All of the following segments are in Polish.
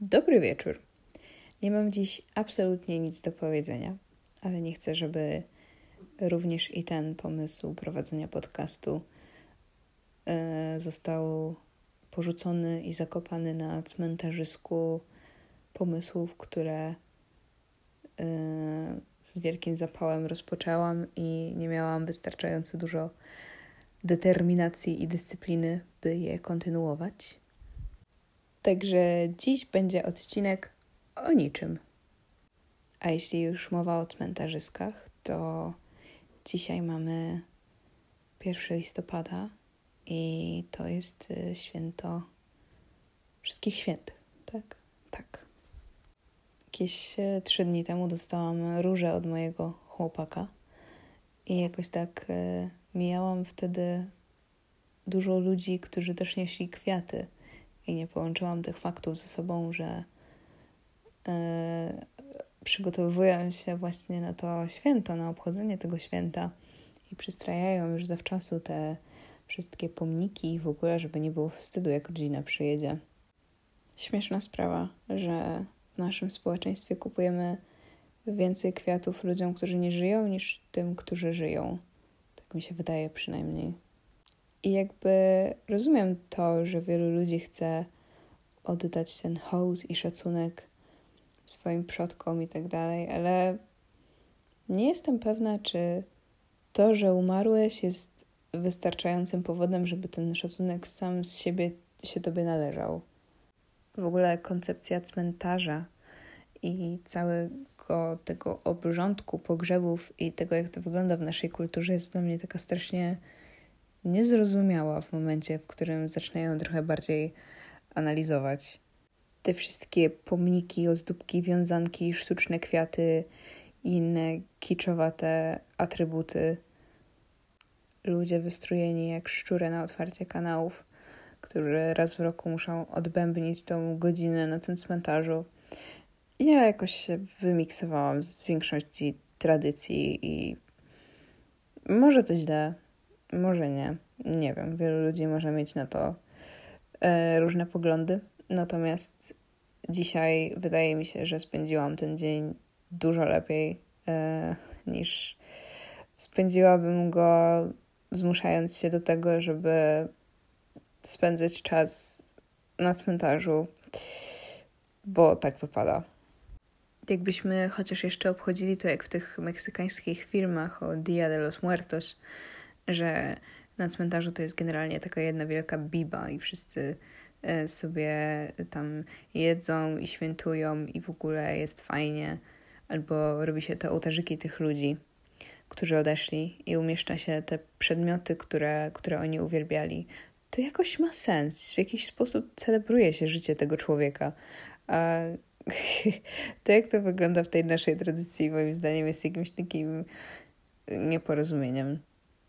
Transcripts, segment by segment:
Dobry wieczór. Nie mam dziś absolutnie nic do powiedzenia, ale nie chcę, żeby również i ten pomysł prowadzenia podcastu yy, został porzucony i zakopany na cmentarzysku pomysłów, które yy, z wielkim zapałem rozpoczęłam i nie miałam wystarczająco dużo determinacji i dyscypliny, by je kontynuować. Także dziś będzie odcinek o niczym. A jeśli już mowa o cmentarzyskach, to dzisiaj mamy 1 listopada i to jest y, święto wszystkich świętych, tak? Tak. Jakieś y, trzy dni temu dostałam różę od mojego chłopaka i jakoś tak y, mijałam wtedy dużo ludzi, którzy też nieśli kwiaty i nie połączyłam tych faktów ze sobą, że yy, przygotowują się właśnie na to święto, na obchodzenie tego święta i przystrajają już zawczasu te wszystkie pomniki w ogóle, żeby nie było wstydu, jak rodzina przyjedzie. Śmieszna sprawa, że w naszym społeczeństwie kupujemy więcej kwiatów ludziom, którzy nie żyją, niż tym, którzy żyją. Tak mi się wydaje przynajmniej. I jakby rozumiem to, że wielu ludzi chce oddać ten hołd i szacunek swoim przodkom i tak dalej, ale nie jestem pewna, czy to, że umarłeś, jest wystarczającym powodem, żeby ten szacunek sam z siebie się tobie należał. W ogóle koncepcja cmentarza i całego tego obrządku pogrzebów i tego, jak to wygląda w naszej kulturze, jest dla mnie taka strasznie niezrozumiała w momencie, w którym zaczynają ją trochę bardziej analizować. Te wszystkie pomniki, ozdóbki, wiązanki, sztuczne kwiaty i inne kiczowate atrybuty. Ludzie wystrojeni jak szczury na otwarcie kanałów, którzy raz w roku muszą odbębnić tą godzinę na tym cmentarzu. Ja jakoś się wymiksowałam z większości tradycji i może to źle, może nie. Nie wiem, wielu ludzi może mieć na to e, różne poglądy. Natomiast dzisiaj wydaje mi się, że spędziłam ten dzień dużo lepiej e, niż spędziłabym go zmuszając się do tego, żeby spędzać czas na cmentarzu, bo tak wypada. Jakbyśmy chociaż jeszcze obchodzili to jak w tych meksykańskich filmach o Dia de los Muertos, że na cmentarzu to jest generalnie taka jedna wielka biba i wszyscy e, sobie tam jedzą i świętują i w ogóle jest fajnie. Albo robi się te ołtarzyki tych ludzi, którzy odeszli i umieszcza się te przedmioty, które, które oni uwielbiali. To jakoś ma sens. W jakiś sposób celebruje się życie tego człowieka. A to, jak to wygląda w tej naszej tradycji, moim zdaniem, jest jakimś takim nieporozumieniem.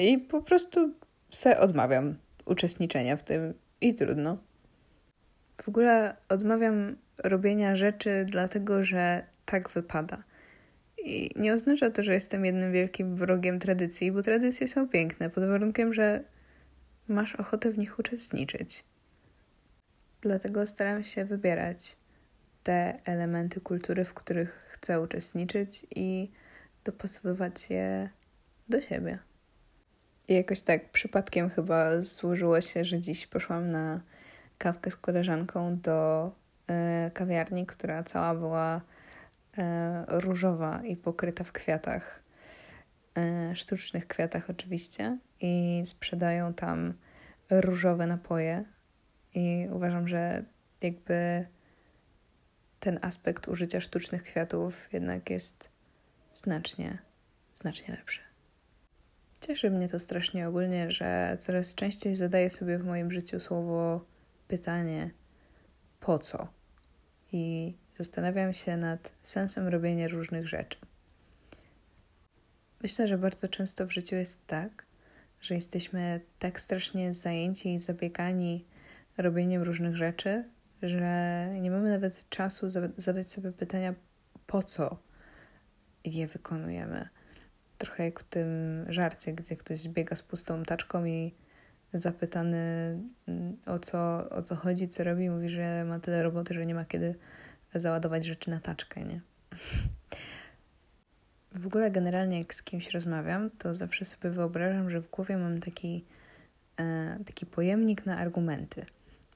I po prostu se odmawiam uczestniczenia w tym i trudno. W ogóle odmawiam robienia rzeczy dlatego, że tak wypada. I nie oznacza to, że jestem jednym wielkim wrogiem tradycji, bo tradycje są piękne, pod warunkiem, że masz ochotę w nich uczestniczyć. Dlatego staram się wybierać te elementy kultury, w których chcę uczestniczyć i dopasowywać je do siebie. I jakoś tak przypadkiem chyba złożyło się, że dziś poszłam na kawkę z koleżanką do y, kawiarni, która cała była y, różowa i pokryta w kwiatach, y, sztucznych kwiatach oczywiście, i sprzedają tam różowe napoje. I uważam, że jakby ten aspekt użycia sztucznych kwiatów jednak jest znacznie, znacznie lepszy. Cieszy mnie to strasznie ogólnie, że coraz częściej zadaję sobie w moim życiu słowo pytanie po co? I zastanawiam się nad sensem robienia różnych rzeczy. Myślę, że bardzo często w życiu jest tak, że jesteśmy tak strasznie zajęci i zabiegani robieniem różnych rzeczy, że nie mamy nawet czasu zadać sobie pytania, po co je wykonujemy trochę jak w tym żarcie, gdzie ktoś biega z pustą taczką i zapytany mm, o co, o co chodzi, co robi, mówi, że ma tyle roboty, że nie ma kiedy załadować rzeczy na taczkę, nie? W ogóle generalnie jak z kimś rozmawiam, to zawsze sobie wyobrażam, że w głowie mam taki, e, taki pojemnik na argumenty.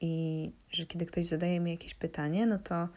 I że kiedy ktoś zadaje mi jakieś pytanie, no to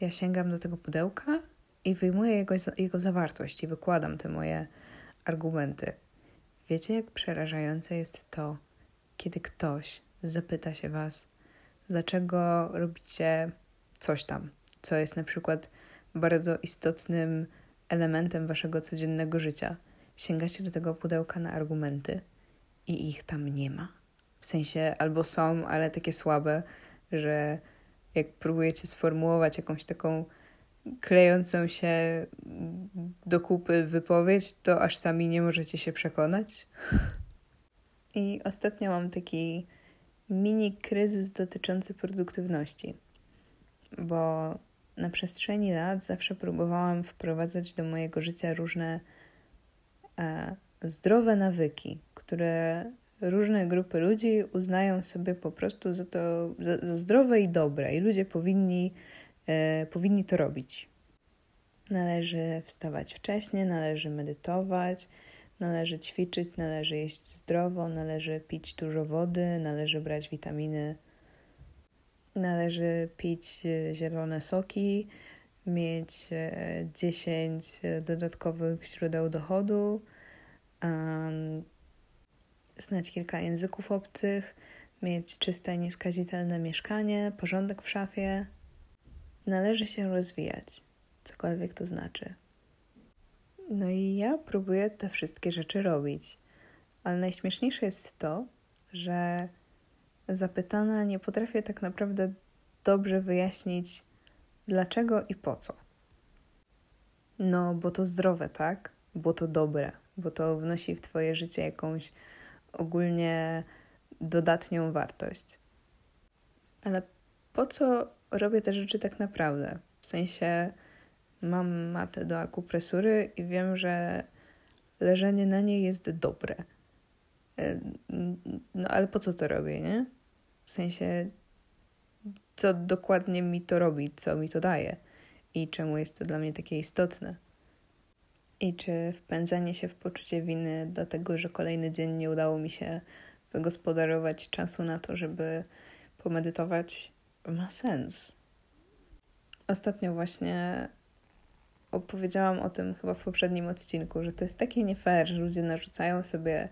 ja sięgam do tego pudełka i wyjmuję jego, jego zawartość i wykładam te moje argumenty. Wiecie, jak przerażające jest to, kiedy ktoś zapyta się was, dlaczego robicie coś tam, co jest na przykład bardzo istotnym elementem waszego codziennego życia. Sięgacie do tego pudełka na argumenty i ich tam nie ma. W sensie albo są, ale takie słabe, że jak próbujecie sformułować jakąś taką klejącą się do kupy wypowiedź, to aż sami nie możecie się przekonać. I ostatnio mam taki mini kryzys dotyczący produktywności, bo na przestrzeni lat zawsze próbowałam wprowadzać do mojego życia różne e, zdrowe nawyki, które różne grupy ludzi uznają sobie po prostu za to za, za zdrowe i dobre, i ludzie powinni, powinni to robić. Należy wstawać wcześnie, należy medytować, należy ćwiczyć, należy jeść zdrowo, należy pić dużo wody, należy brać witaminy, należy pić e, zielone soki, mieć 10 e, dodatkowych źródeł dochodu, znać kilka języków obcych, mieć czyste, nieskazitelne mieszkanie, porządek w szafie. Należy się rozwijać, cokolwiek to znaczy. No i ja próbuję te wszystkie rzeczy robić, ale najśmieszniejsze jest to, że zapytana nie potrafię tak naprawdę dobrze wyjaśnić, dlaczego i po co. No, bo to zdrowe, tak? Bo to dobre, bo to wnosi w Twoje życie jakąś ogólnie dodatnią wartość. Ale po co robię te rzeczy tak naprawdę? W sensie mam matę do akupresury i wiem, że leżenie na niej jest dobre. E, no ale po co to robię, nie? W sensie, co dokładnie mi to robi, co mi to daje i czemu jest to dla mnie takie istotne. I czy wpędzanie się w poczucie winy, dlatego że kolejny dzień nie udało mi się wygospodarować czasu na to, żeby pomedytować, ma sens. Ostatnio właśnie opowiedziałam o tym chyba w poprzednim odcinku, że to jest takie nie fair, że ludzie narzucają sobie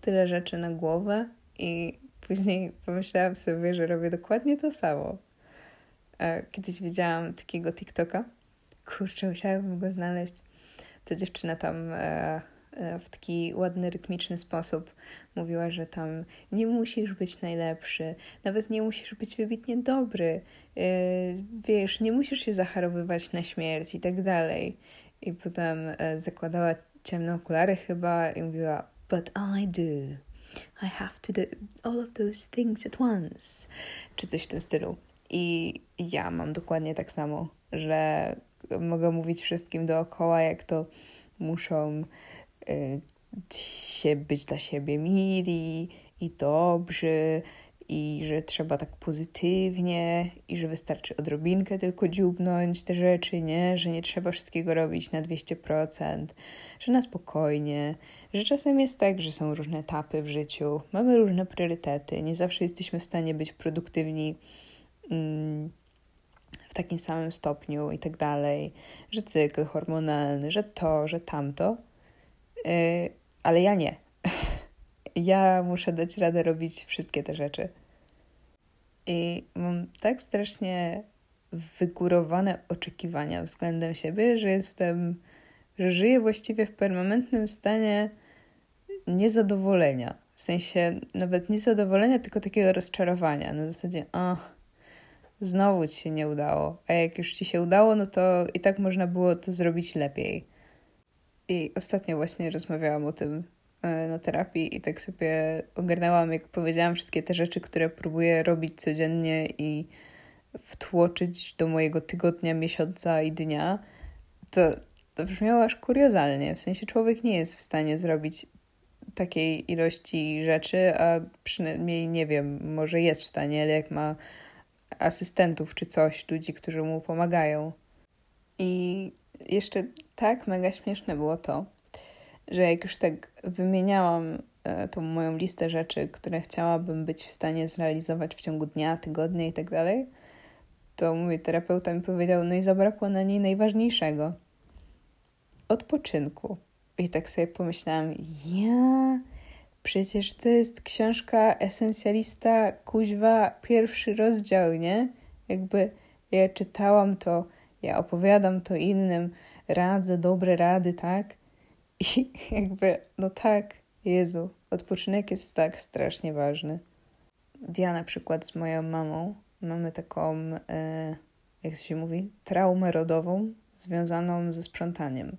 tyle rzeczy na głowę i później pomyślałam sobie, że robię dokładnie to samo. E, kiedyś widziałam takiego TikToka. Kurczę, musiałabym go znaleźć ta dziewczyna tam e, w taki ładny, rytmiczny sposób mówiła, że tam nie musisz być najlepszy, nawet nie musisz być wybitnie dobry, e, wiesz, nie musisz się zacharowywać na śmierć i tak dalej. I potem zakładała ciemne okulary chyba i mówiła, but I do. I have to do all of those things at once. Czy coś w tym stylu. I ja mam dokładnie tak samo, że mogę mówić wszystkim dookoła, jak to muszą się być dla siebie mili i dobrzy i że trzeba tak pozytywnie i że wystarczy odrobinkę tylko dziubnąć te rzeczy, nie? Że nie trzeba wszystkiego robić na 200%, że na spokojnie, że czasem jest tak, że są różne etapy w życiu, mamy różne priorytety, nie zawsze jesteśmy w stanie być produktywni mm, w takim samym stopniu i tak dalej, że cykl hormonalny, że to, że tamto, ale ja nie. ja muszę dać radę robić wszystkie te rzeczy. I mam tak strasznie wygórowane oczekiwania względem siebie, że jestem, że żyję właściwie w permanentnym stanie niezadowolenia. W sensie nawet niezadowolenia, tylko takiego rozczarowania. Na zasadzie, o, znowu ci się nie udało. A jak już ci się udało, no to i tak można było to zrobić lepiej. I ostatnio właśnie rozmawiałam o tym e, na terapii i tak sobie ogarnęłam, jak powiedziałam, wszystkie te rzeczy, które próbuję robić codziennie i wtłoczyć do mojego tygodnia, miesiąca i dnia, to, to brzmiało aż kuriozalnie. W sensie człowiek nie jest w stanie zrobić takiej ilości rzeczy, a przynajmniej nie wiem, może jest w stanie, ale jak ma asystentów czy coś, ludzi, którzy mu pomagają. I jeszcze tak mega śmieszne było to, że jak już tak wymieniałam e, tą moją listę rzeczy, które chciałabym być w stanie zrealizować w ciągu dnia, tygodnia i tak dalej, to mój terapeuta mi powiedział, no i zabrakło na niej najważniejszego odpoczynku. I tak sobie pomyślałam, ja, przecież to jest książka esencjalista, kuźwa, pierwszy rozdział, nie? Jakby ja czytałam to, ja opowiadam to innym, radzę dobre rady, tak? I jakby, no tak, Jezu, odpoczynek jest tak strasznie ważny. Ja na przykład z moją mamą mamy taką, e, jak się mówi, traumę rodową związaną ze sprzątaniem.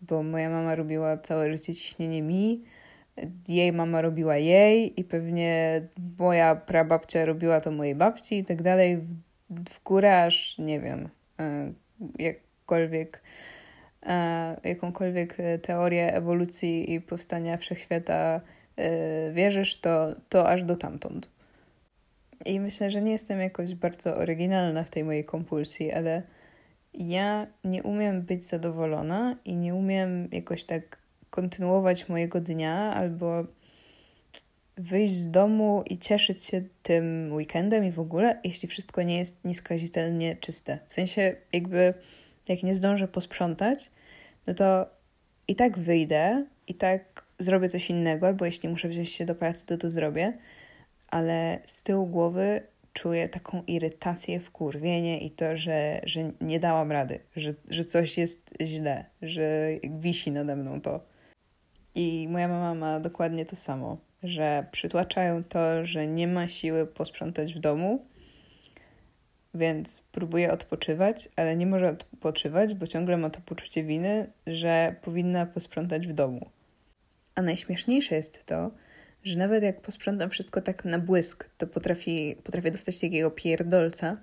Bo moja mama robiła całe życie ciśnienie mi, jej mama robiła jej i pewnie moja prababcia robiła to mojej babci i tak dalej w, w górę aż, nie wiem, jakkolwiek e, jakąkolwiek teorię ewolucji i powstania wszechświata e, wierzysz, to, to aż do tamtąd. I myślę, że nie jestem jakoś bardzo oryginalna w tej mojej kompulsji, ale ja nie umiem być zadowolona i nie umiem jakoś tak kontynuować mojego dnia albo wyjść z domu i cieszyć się tym weekendem i w ogóle, jeśli wszystko nie jest nieskazitelnie czyste. W sensie, jakby jak nie zdążę posprzątać, no to i tak wyjdę, i tak zrobię coś innego, albo jeśli muszę wziąć się do pracy, to to zrobię, ale z tyłu głowy czuję taką irytację, wkurwienie i to, że, że nie dałam rady, że, że coś jest źle, że wisi nade mną to. I moja mama ma dokładnie to samo, że przytłaczają to, że nie ma siły posprzątać w domu, więc próbuje odpoczywać, ale nie może odpoczywać, bo ciągle ma to poczucie winy, że powinna posprzątać w domu. A najśmieszniejsze jest to, że nawet jak posprzątam wszystko tak na błysk, to potrafi, potrafię dostać takiego pierdolca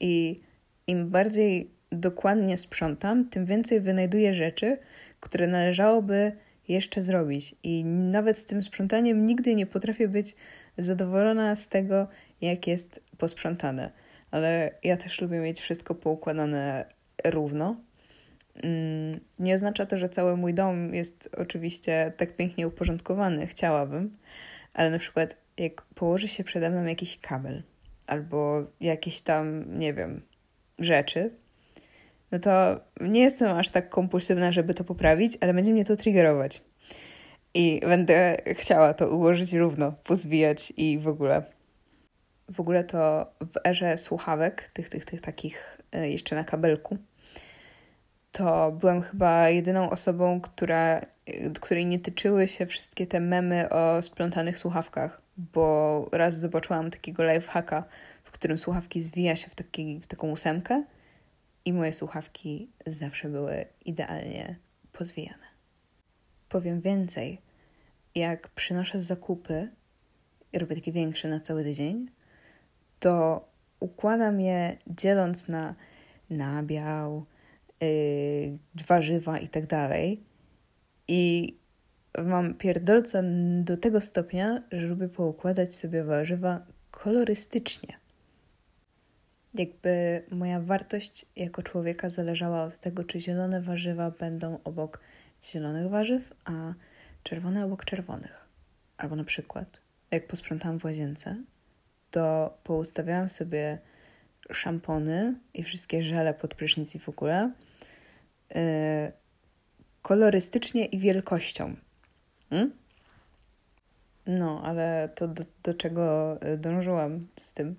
i im bardziej dokładnie sprzątam, tym więcej wynajduję rzeczy, które należałoby jeszcze zrobić. I nawet z tym sprzątaniem nigdy nie potrafię być zadowolona z tego, jak jest posprzątane. Ale ja też lubię mieć wszystko poukładane równo. Mm, nie oznacza to, że cały mój dom jest oczywiście tak pięknie uporządkowany, chciałabym, ale na przykład jak położy się przede mną jakiś kabel albo jakieś tam, nie wiem, rzeczy, no to nie jestem aż tak kompulsywna, żeby to poprawić, ale będzie mnie to triggerować. I będę chciała to ułożyć równo, pozwijać i w ogóle. W ogóle to w erze słuchawek, tych, tych, tych takich e, jeszcze na kabelku, to byłam chyba jedyną osobą, która, której nie tyczyły się wszystkie te memy o splątanych słuchawkach, bo raz zobaczyłam takiego lifehacka, w którym słuchawki zwija się w, taki, w taką ósemkę i moje słuchawki zawsze były idealnie pozwijane. Powiem więcej, jak przynoszę zakupy i robię takie większe na cały tydzień, to układam je dzieląc na nabiał, yy, warzywa i tak dalej. I mam pierdolca do tego stopnia, że lubię poukładać sobie warzywa kolorystycznie. Jakby moja wartość jako człowieka zależała od tego, czy zielone warzywa będą obok zielonych warzyw, a czerwone obok czerwonych. Albo na przykład, jak posprzątałam w łazience, to poustawiałam sobie szampony i wszystkie żele pod prysznic i w ogóle yy, kolorystycznie i wielkością. Hmm? No, ale to do, do czego y, dążyłam z tym,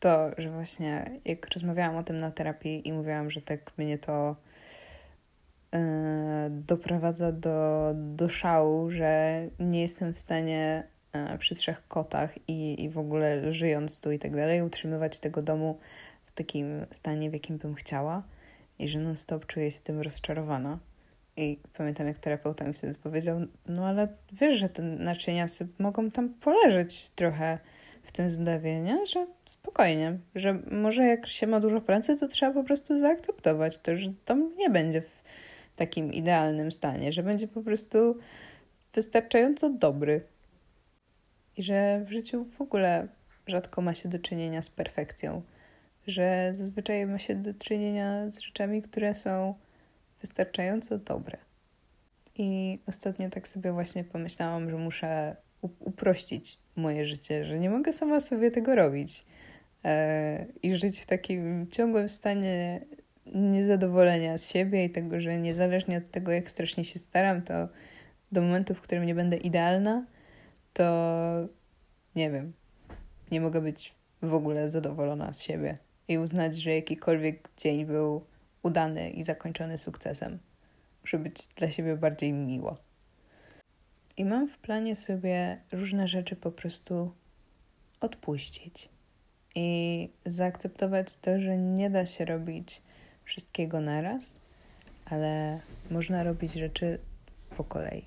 to, że właśnie jak rozmawiałam o tym na terapii i mówiłam, że tak mnie to yy, doprowadza do, do szału, że nie jestem w stanie yy, przy trzech kotach i, i w ogóle żyjąc tu i tak dalej, utrzymywać tego domu w takim stanie, w jakim bym chciała i że non-stop czuję się tym rozczarowana. I pamiętam, jak terapeuta mi wtedy powiedział, no ale wiesz, że te naczynia mogą tam poleżeć trochę w tym zlewie, nie? Że spokojnie, że może jak się ma dużo pracy, to trzeba po prostu zaakceptować to, że dom nie będzie w takim idealnym stanie, że będzie po prostu wystarczająco dobry. I że w życiu w ogóle rzadko ma się do czynienia z perfekcją, że zazwyczaj ma się do czynienia z rzeczami, które są wystarczająco dobre. I ostatnio tak sobie właśnie pomyślałam, że muszę uprościć moje życie, że nie mogę sama sobie tego robić e, i żyć w takim ciągłym stanie niezadowolenia z siebie i tego, że niezależnie od tego, jak strasznie się staram, to do momentu, w którym nie będę idealna, to nie wiem, nie mogę być w ogóle zadowolona z siebie i uznać, że jakikolwiek dzień był udany i zakończony sukcesem. Muszę być dla siebie bardziej miło. I mam w planie sobie różne rzeczy po prostu odpuścić i zaakceptować to, że nie da się robić wszystkiego naraz, ale można robić rzeczy po kolei.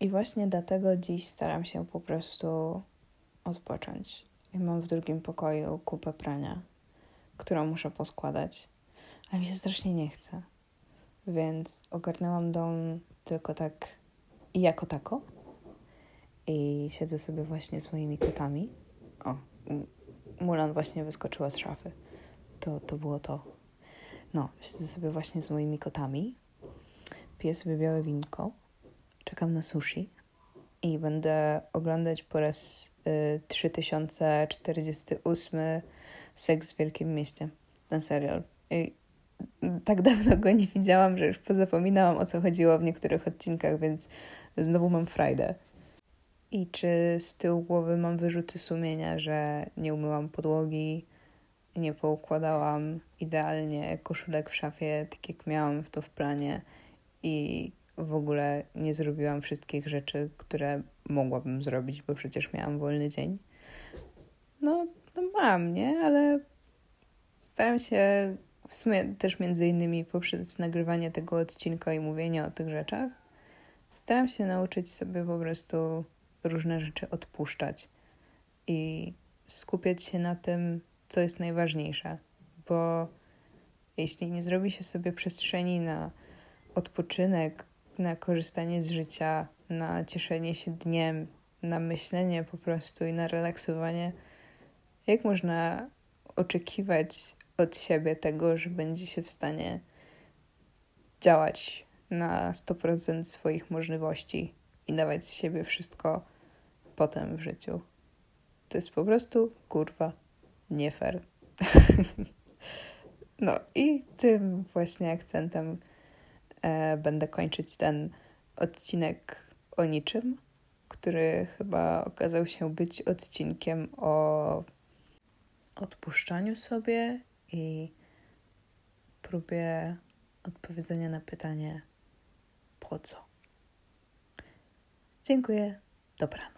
I właśnie dlatego dziś staram się po prostu odpocząć. I mam w drugim pokoju kupę prania, którą muszę poskładać, a mi się strasznie nie chce. Więc ogarnęłam dom tylko tak i jako tako. I siedzę sobie właśnie z moimi kotami. O, Mulan właśnie wyskoczyła z szafy. To, to było to. No, siedzę sobie właśnie z moimi kotami. Piję sobie białe winko. Czekam na sushi. I będę oglądać po raz y, 3048 Seks w Wielkim Mieście. Ten serial. I tak dawno go nie widziałam, że już pozapominałam o co chodziło w niektórych odcinkach, więc znowu mam frajdę. I czy z tyłu głowy mam wyrzuty sumienia, że nie umyłam podłogi, nie poukładałam idealnie koszulek w szafie, tak jak miałam w to w planie i w ogóle nie zrobiłam wszystkich rzeczy, które mogłabym zrobić, bo przecież miałam wolny dzień. No, no mam, nie? Ale staram się w sumie też między innymi poprzez nagrywanie tego odcinka i mówienie o tych rzeczach, staram się nauczyć sobie po prostu różne rzeczy odpuszczać i skupiać się na tym, co jest najważniejsze, bo jeśli nie zrobi się sobie przestrzeni na odpoczynek, na korzystanie z życia, na cieszenie się dniem, na myślenie po prostu i na relaksowanie, jak można oczekiwać od siebie tego, że będzie się w stanie działać na 100% swoich możliwości i dawać z siebie wszystko potem w życiu. To jest po prostu kurwa nie fair. no i tym właśnie akcentem e, będę kończyć ten odcinek o niczym, który chyba okazał się być odcinkiem o odpuszczaniu sobie i próbie odpowiedzenia na pytanie Dziękuję. Dobranoc.